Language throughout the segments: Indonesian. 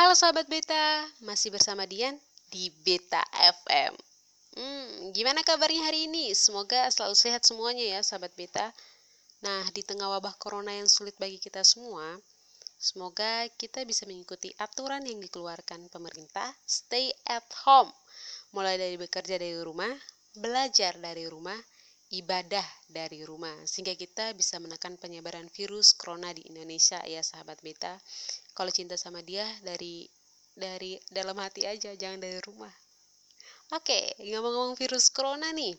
Halo sahabat Beta, masih bersama Dian di Beta FM. Hmm, gimana kabarnya hari ini? Semoga selalu sehat semuanya ya sahabat Beta. Nah, di tengah wabah corona yang sulit bagi kita semua, semoga kita bisa mengikuti aturan yang dikeluarkan pemerintah, stay at home. Mulai dari bekerja dari rumah, belajar dari rumah, ibadah dari rumah sehingga kita bisa menekan penyebaran virus corona di Indonesia ya sahabat beta kalau cinta sama dia dari dari dalam hati aja jangan dari rumah. Oke ngomong-ngomong virus corona nih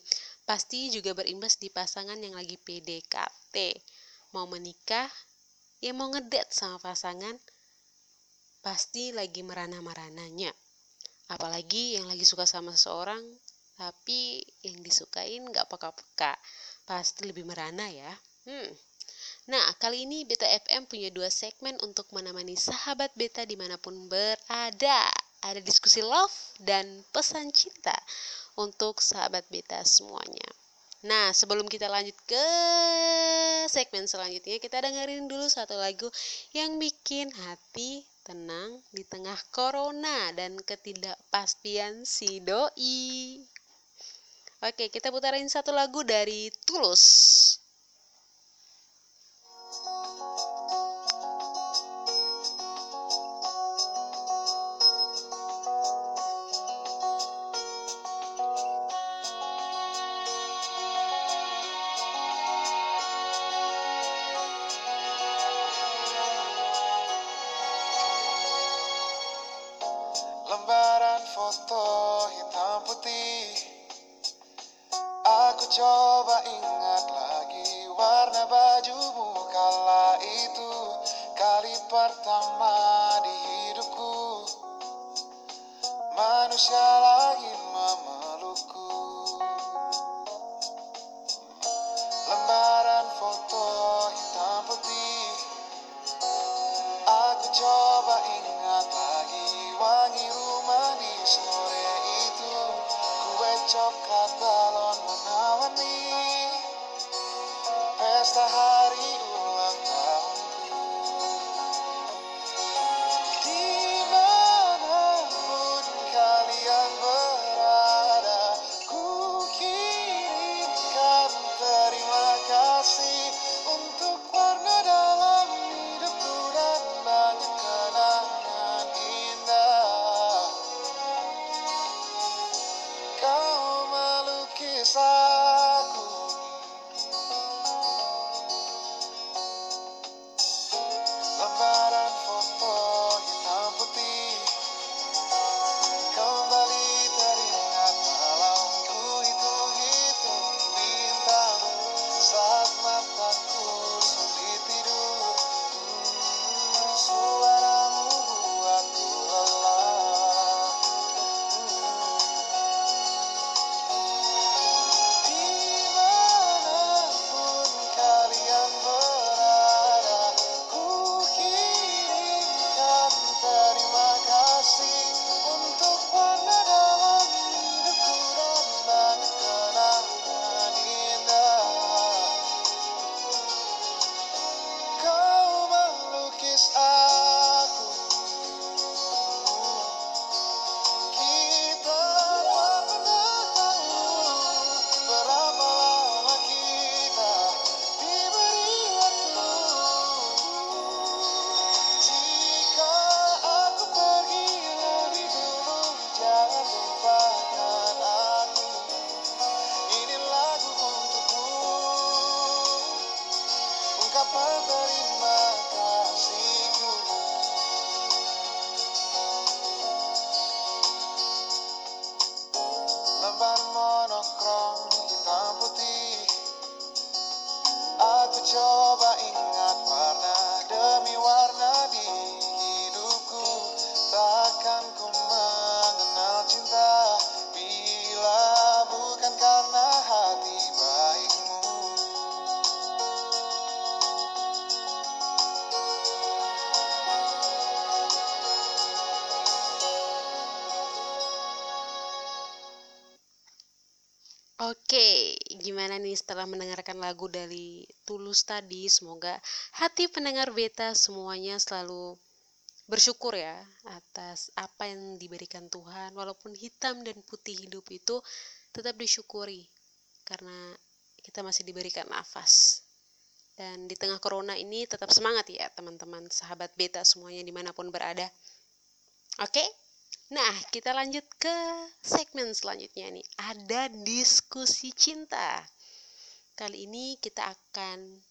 pasti juga berimbas di pasangan yang lagi PDKT mau menikah ya mau ngedet sama pasangan pasti lagi merana-merananya apalagi yang lagi suka sama seseorang tapi yang disukain gak peka-peka. Pasti lebih merana ya. Hmm. Nah kali ini Beta FM punya dua segmen untuk menemani sahabat Beta di mana pun berada ada diskusi love dan pesan cinta untuk sahabat Beta semuanya Nah, sebelum kita lanjut ke segmen selanjutnya, kita dengerin dulu satu lagu yang bikin hati tenang di tengah corona dan ketidakpastian si doi. Oke, kita putarin satu lagu dari Tulus. I like it, mama. Oke, gimana nih setelah mendengarkan lagu dari Tulus tadi? Semoga hati pendengar beta semuanya selalu bersyukur ya atas apa yang diberikan Tuhan. Walaupun hitam dan putih hidup itu tetap disyukuri karena kita masih diberikan nafas. Dan di tengah corona ini tetap semangat ya teman-teman sahabat beta semuanya di mana pun berada. Oke nah kita lanjut ke segmen selanjutnya nih ada diskusi cinta kali ini kita akan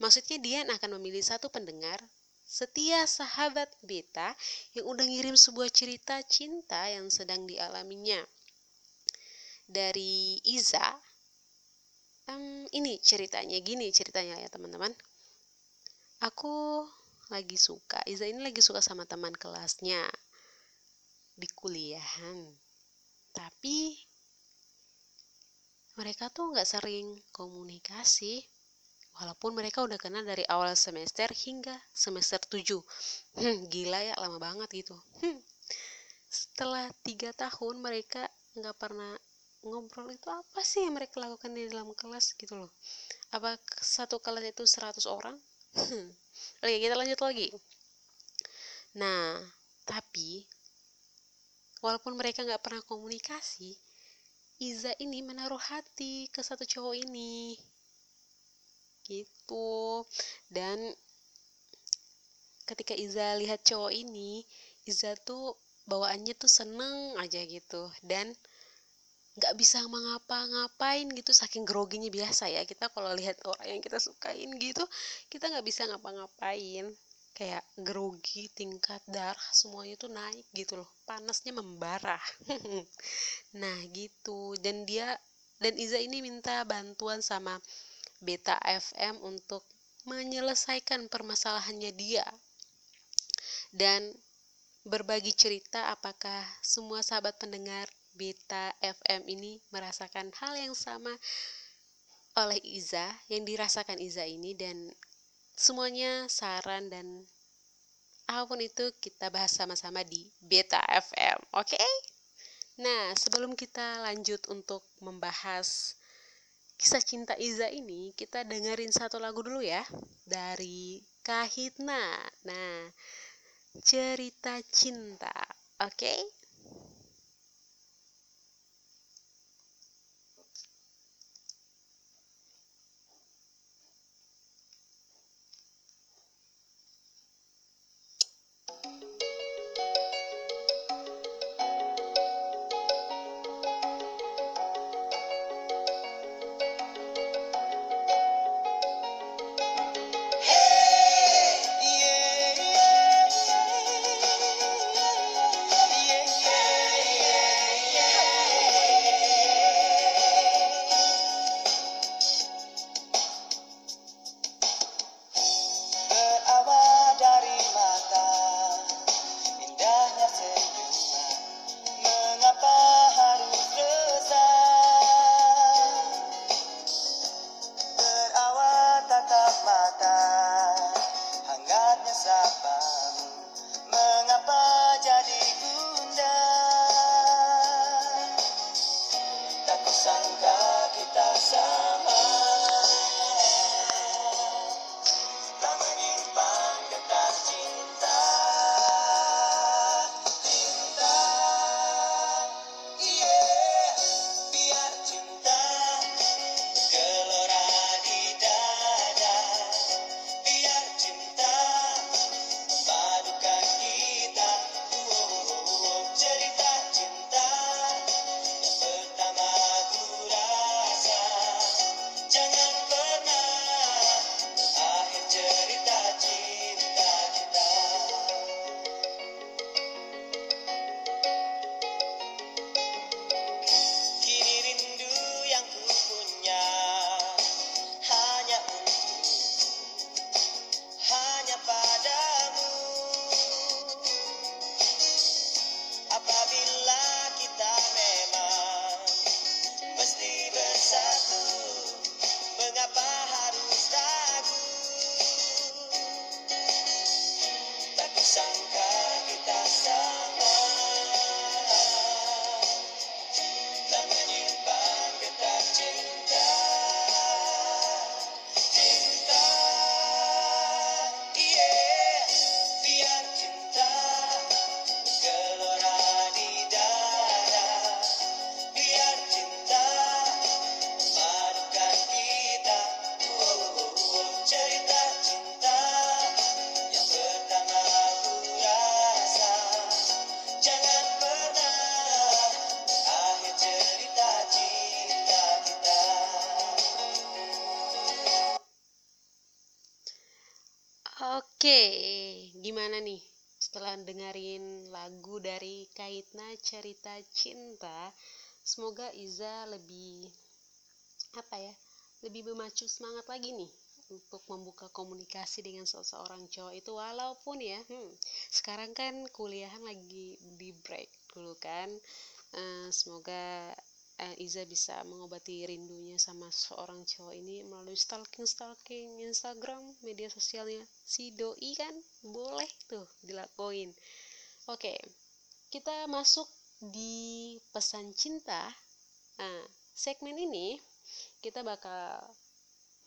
maksudnya Dian akan memilih satu pendengar setia sahabat beta yang udah ngirim sebuah cerita cinta yang sedang dialaminya. Dari Iza, um, ini ceritanya, gini ceritanya ya teman-teman. Aku lagi suka, Iza ini lagi suka sama teman kelasnya di kuliahan. Tapi mereka tuh nggak sering komunikasi walaupun mereka udah kenal dari awal semester hingga semester 7 hmm, gila ya lama banget gitu hmm. setelah tiga tahun mereka nggak pernah ngobrol itu apa sih yang mereka lakukan di dalam kelas gitu loh apa satu kelas itu 100 orang hmm. oke kita lanjut lagi nah tapi walaupun mereka nggak pernah komunikasi Iza ini menaruh hati ke satu cowok ini. Gitu. Dan ketika Iza lihat cowok ini Iza tuh bawaannya tuh seneng aja gitu. Dan nggak bisa mengapa-ngapain gitu saking groginya biasa ya. Kita kalau lihat orang yang kita sukain gitu kita nggak bisa ngapa-ngapain kayak grogi tingkat darah semuanya tuh naik gitu loh. Panasnya membara nah gitu. Dan dia dan Iza ini minta bantuan sama Beta FM untuk menyelesaikan permasalahannya dia. Dan berbagi cerita apakah semua sahabat pendengar Beta FM ini merasakan hal yang sama oleh Iza yang dirasakan Iza ini. Dan semuanya saran dan apa pun itu kita bahas sama-sama di Beta FM oke okay? nah sebelum kita lanjut untuk membahas kisah cinta Iza ini kita dengerin satu lagu dulu ya dari Kahitna. Nah, cerita cinta. Oke? Okay? Gimana nih? Setelah dengerin lagu dari Kaitna Cerita Cinta semoga Iza lebih apa ya lebih memacu semangat lagi nih untuk membuka komunikasi dengan seseorang cowok itu walaupun ya hmm, sekarang kan kuliahan lagi di break dulu kan. Uh, semoga uh, Iza bisa mengobati rindunya sama seorang cowok ini melalui stalking stalking Instagram media sosialnya. Si doi kan boleh tuh dilakuin. Oke kita masuk di pesan cinta. Nah segmen ini kita bakal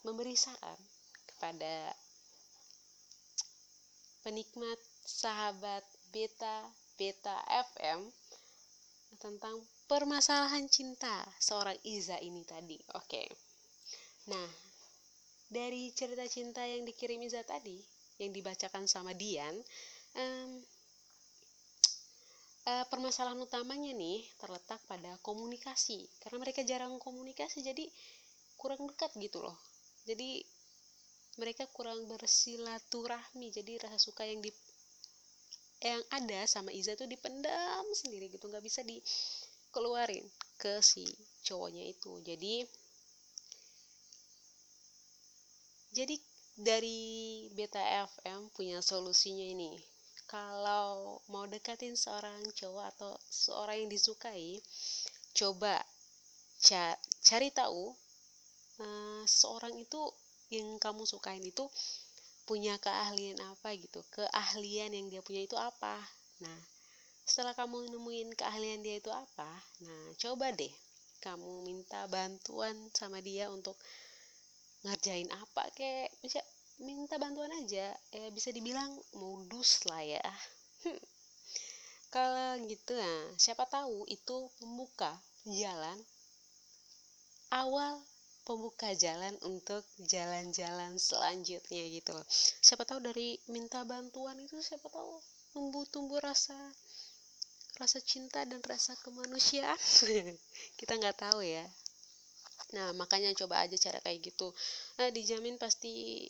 memberi saran kepada penikmat sahabat beta beta FM tentang permasalahan cinta seorang Iza ini tadi. Oke. Nah, dari cerita cinta yang dikirim Iza tadi, yang dibacakan sama Dian, um, uh, permasalahan utamanya nih terletak pada komunikasi. Karena mereka jarang komunikasi, jadi kurang dekat gitu loh. Jadi mereka kurang bersilaturahmi, jadi rasa suka yang di yang ada sama Iza tuh dipendam sendiri gitu nggak bisa dikeluarin ke si cowoknya itu. Jadi jadi dari Beta FM punya solusinya ini. Kalau mau deketin seorang cowok atau seorang yang disukai coba ca cari tahu uh, seorang itu yang kamu sukain itu punya keahlian apa gitu. Keahlian yang dia punya itu apa? Nah setelah kamu nemuin keahlian dia itu apa? Nah coba deh kamu minta bantuan sama dia untuk ngerjain apa kayak bisa minta bantuan aja. Ya bisa dibilang modus lah ya. Hmm. kalau gitu nah siapa tahu itu membuka jalan awal pembuka jalan untuk jalan-jalan selanjutnya gitu loh. Siapa tahu dari minta bantuan itu siapa tahu tumbuh tumbuh rasa rasa cinta dan rasa kemanusiaan. Kita nggak tahu ya. Nah makanya coba aja cara kayak gitu. Nah dijamin pasti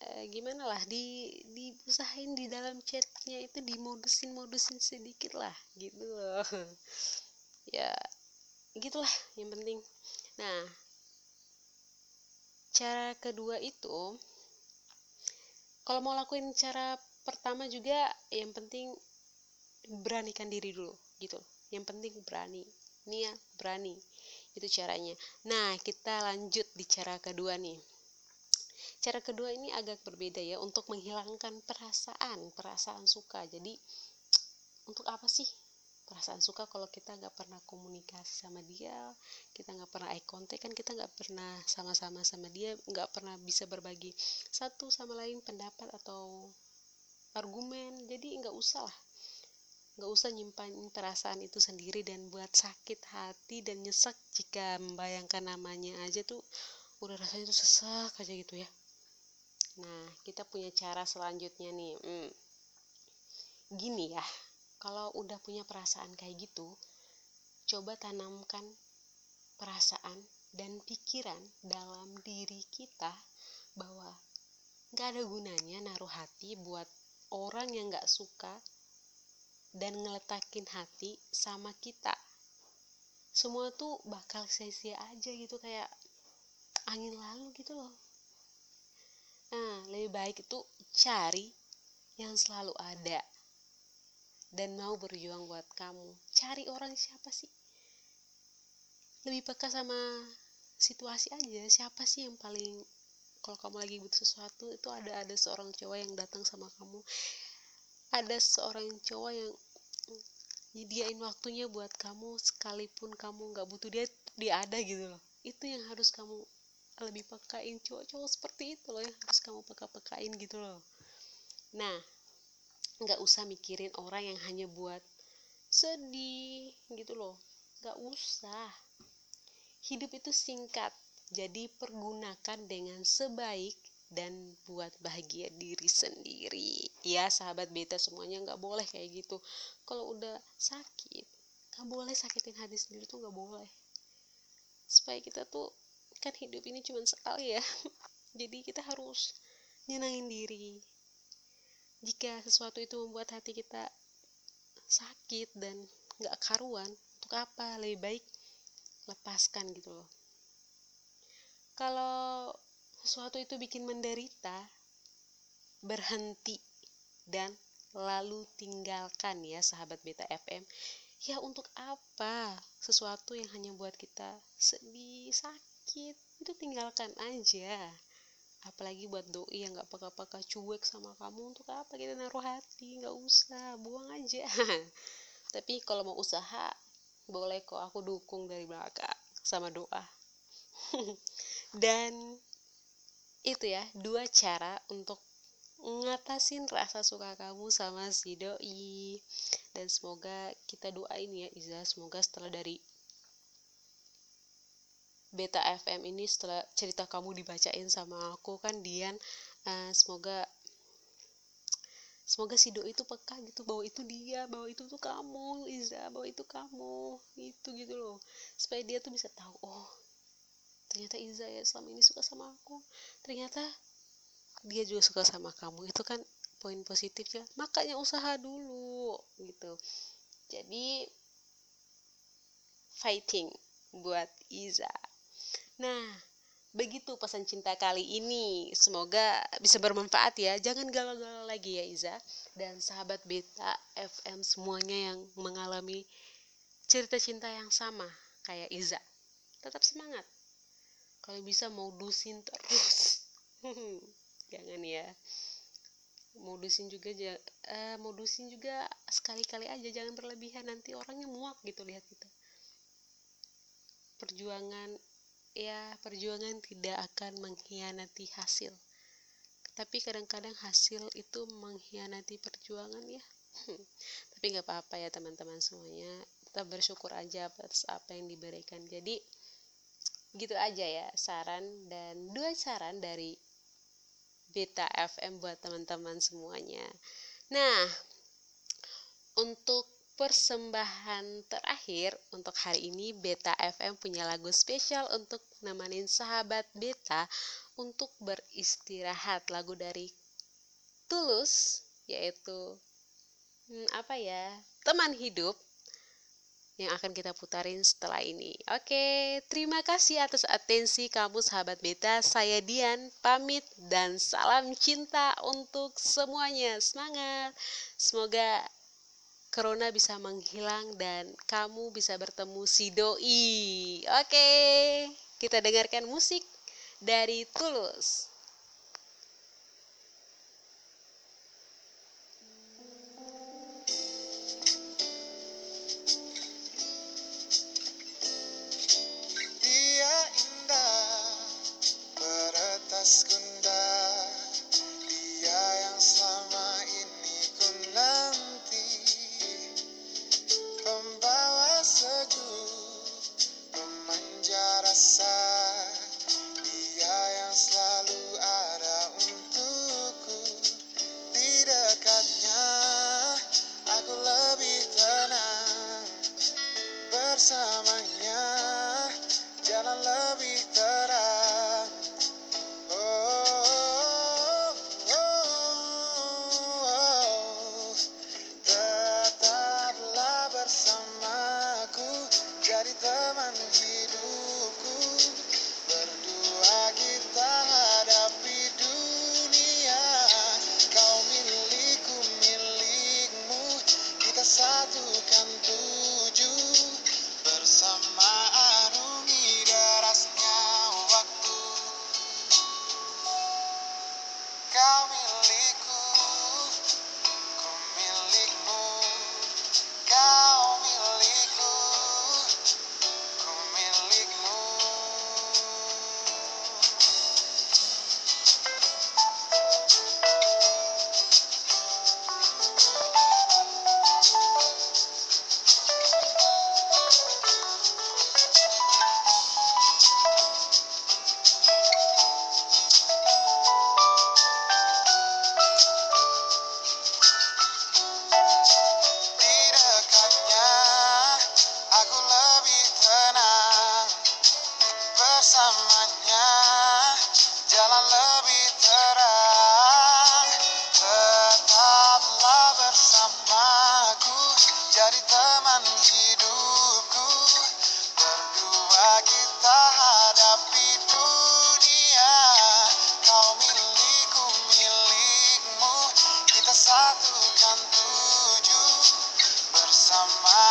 eh, gimana lah di diusahain di dalam chatnya itu dimodusin modusin sedikit lah gitu loh. Ya gitulah yang penting. Nah cara kedua itu kalau mau lakuin cara pertama juga yang penting beranikan diri dulu gitu. Yang penting berani. Nih ya berani. Itu caranya. Nah kita lanjut di cara kedua nih. Cara kedua ini agak berbeda ya untuk menghilangkan perasaan perasaan suka. Jadi untuk apa sih perasaan suka kalau kita nggak pernah komunikasi sama dia kita nggak pernah eye contact kan kita nggak pernah sama-sama sama dia nggak pernah bisa berbagi satu sama lain pendapat atau argumen. Jadi nggak usah lah nggak usah nyimpan perasaan itu sendiri dan buat sakit hati dan nyesek jika membayangkan namanya aja tuh udah rasanya tuh sesak aja gitu ya nah kita punya cara selanjutnya nih hmm. gini ya kalau udah punya perasaan kayak gitu coba tanamkan perasaan dan pikiran dalam diri kita bahwa gak ada gunanya naruh hati buat orang yang gak suka dan ngeletakin hati sama kita. Semua tuh bakal sia-sia aja gitu kayak angin lalu gitu loh. Nah lebih baik itu cari yang selalu ada dan mau berjuang buat kamu. Cari orang siapa sih? Lebih peka sama situasi aja. Siapa sih yang paling kalau kamu lagi butuh sesuatu itu ada ada seorang cowok yang datang sama kamu ada seorang cowok yang nyediain waktunya buat kamu sekalipun kamu nggak butuh dia dia ada gitu loh. Itu yang harus kamu lebih pekain cowok-cowok seperti itu loh yang harus kamu peka-pekain gitu loh. Nah nggak usah mikirin orang yang hanya buat sedih gitu loh. Nggak usah. Hidup itu singkat. Jadi pergunakan dengan sebaik dan buat bahagia diri sendiri. Ya sahabat beta semuanya nggak boleh kayak gitu. Kalau udah sakit nggak boleh sakitin hati sendiri tuh nggak boleh. Supaya kita tuh kan hidup ini cuma sekali ya. Jadi kita harus nyenangin diri. Jika sesuatu itu membuat hati kita sakit dan nggak karuan untuk apa? Lebih baik lepaskan gitu loh. Kalau sesuatu itu bikin menderita berhenti dan lalu tinggalkan ya sahabat beta FM ya untuk apa? Sesuatu yang hanya buat kita sedih sakit itu tinggalkan aja. Apalagi buat doi yang gak peka-peka cuek sama kamu untuk apa kita naruh hati? Nggak usah buang aja. Tapi kalau mau usaha boleh kok aku dukung dari belakang sama doa. Dan itu ya dua cara untuk ngatasin rasa suka kamu sama si doi. Dan semoga kita doain ya Iza. Semoga setelah dari Beta FM ini setelah cerita kamu dibacain sama aku kan Dian uh, semoga semoga si doi itu peka gitu. Bahwa itu dia bahwa itu tuh kamu Iza bahwa itu kamu. Itu gitu loh. Supaya dia tuh bisa tahu oh ternyata Iza ya selama ini suka sama aku. Ternyata dia juga suka sama kamu. Itu kan poin positifnya. Makanya usaha dulu gitu. Jadi fighting buat Iza. Nah begitu pesan cinta kali ini. Semoga bisa bermanfaat ya. Jangan galau-galau lagi ya Iza. Dan sahabat beta FM semuanya yang mengalami cerita cinta yang sama kayak Iza. Tetap semangat kalau bisa mau dusin terus. Jangan ya. Modusin juga uh, modusin juga sekali-kali aja jangan berlebihan. Nanti orangnya muak gitu lihat kita perjuangan ya perjuangan tidak akan mengkhianati hasil. Tapi kadang-kadang hasil itu mengkhianati perjuangan ya. Tapi nggak apa-apa ya teman-teman semuanya. Kita bersyukur aja atas apa yang diberikan. Jadi gitu aja ya saran dan dua saran dari Beta FM buat teman-teman semuanya. Nah, untuk persembahan terakhir untuk hari ini Beta FM punya lagu spesial untuk nemenin sahabat Beta untuk beristirahat lagu dari Tulus yaitu hmm, apa ya teman hidup yang akan kita putarin setelah ini. Oke, terima kasih atas atensi kamu sahabat beta. Saya Dian, pamit dan salam cinta untuk semuanya. Semangat. Semoga corona bisa menghilang dan kamu bisa bertemu si doi. Oke, kita dengarkan musik dari Tulus. Rasa satukan tujuh Bersama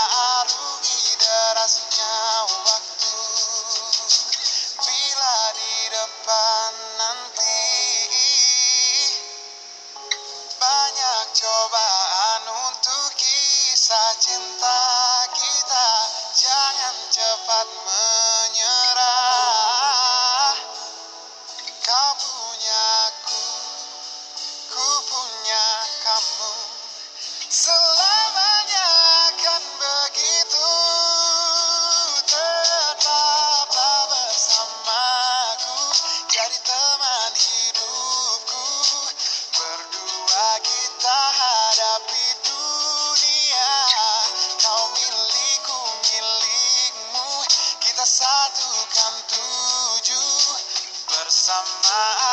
my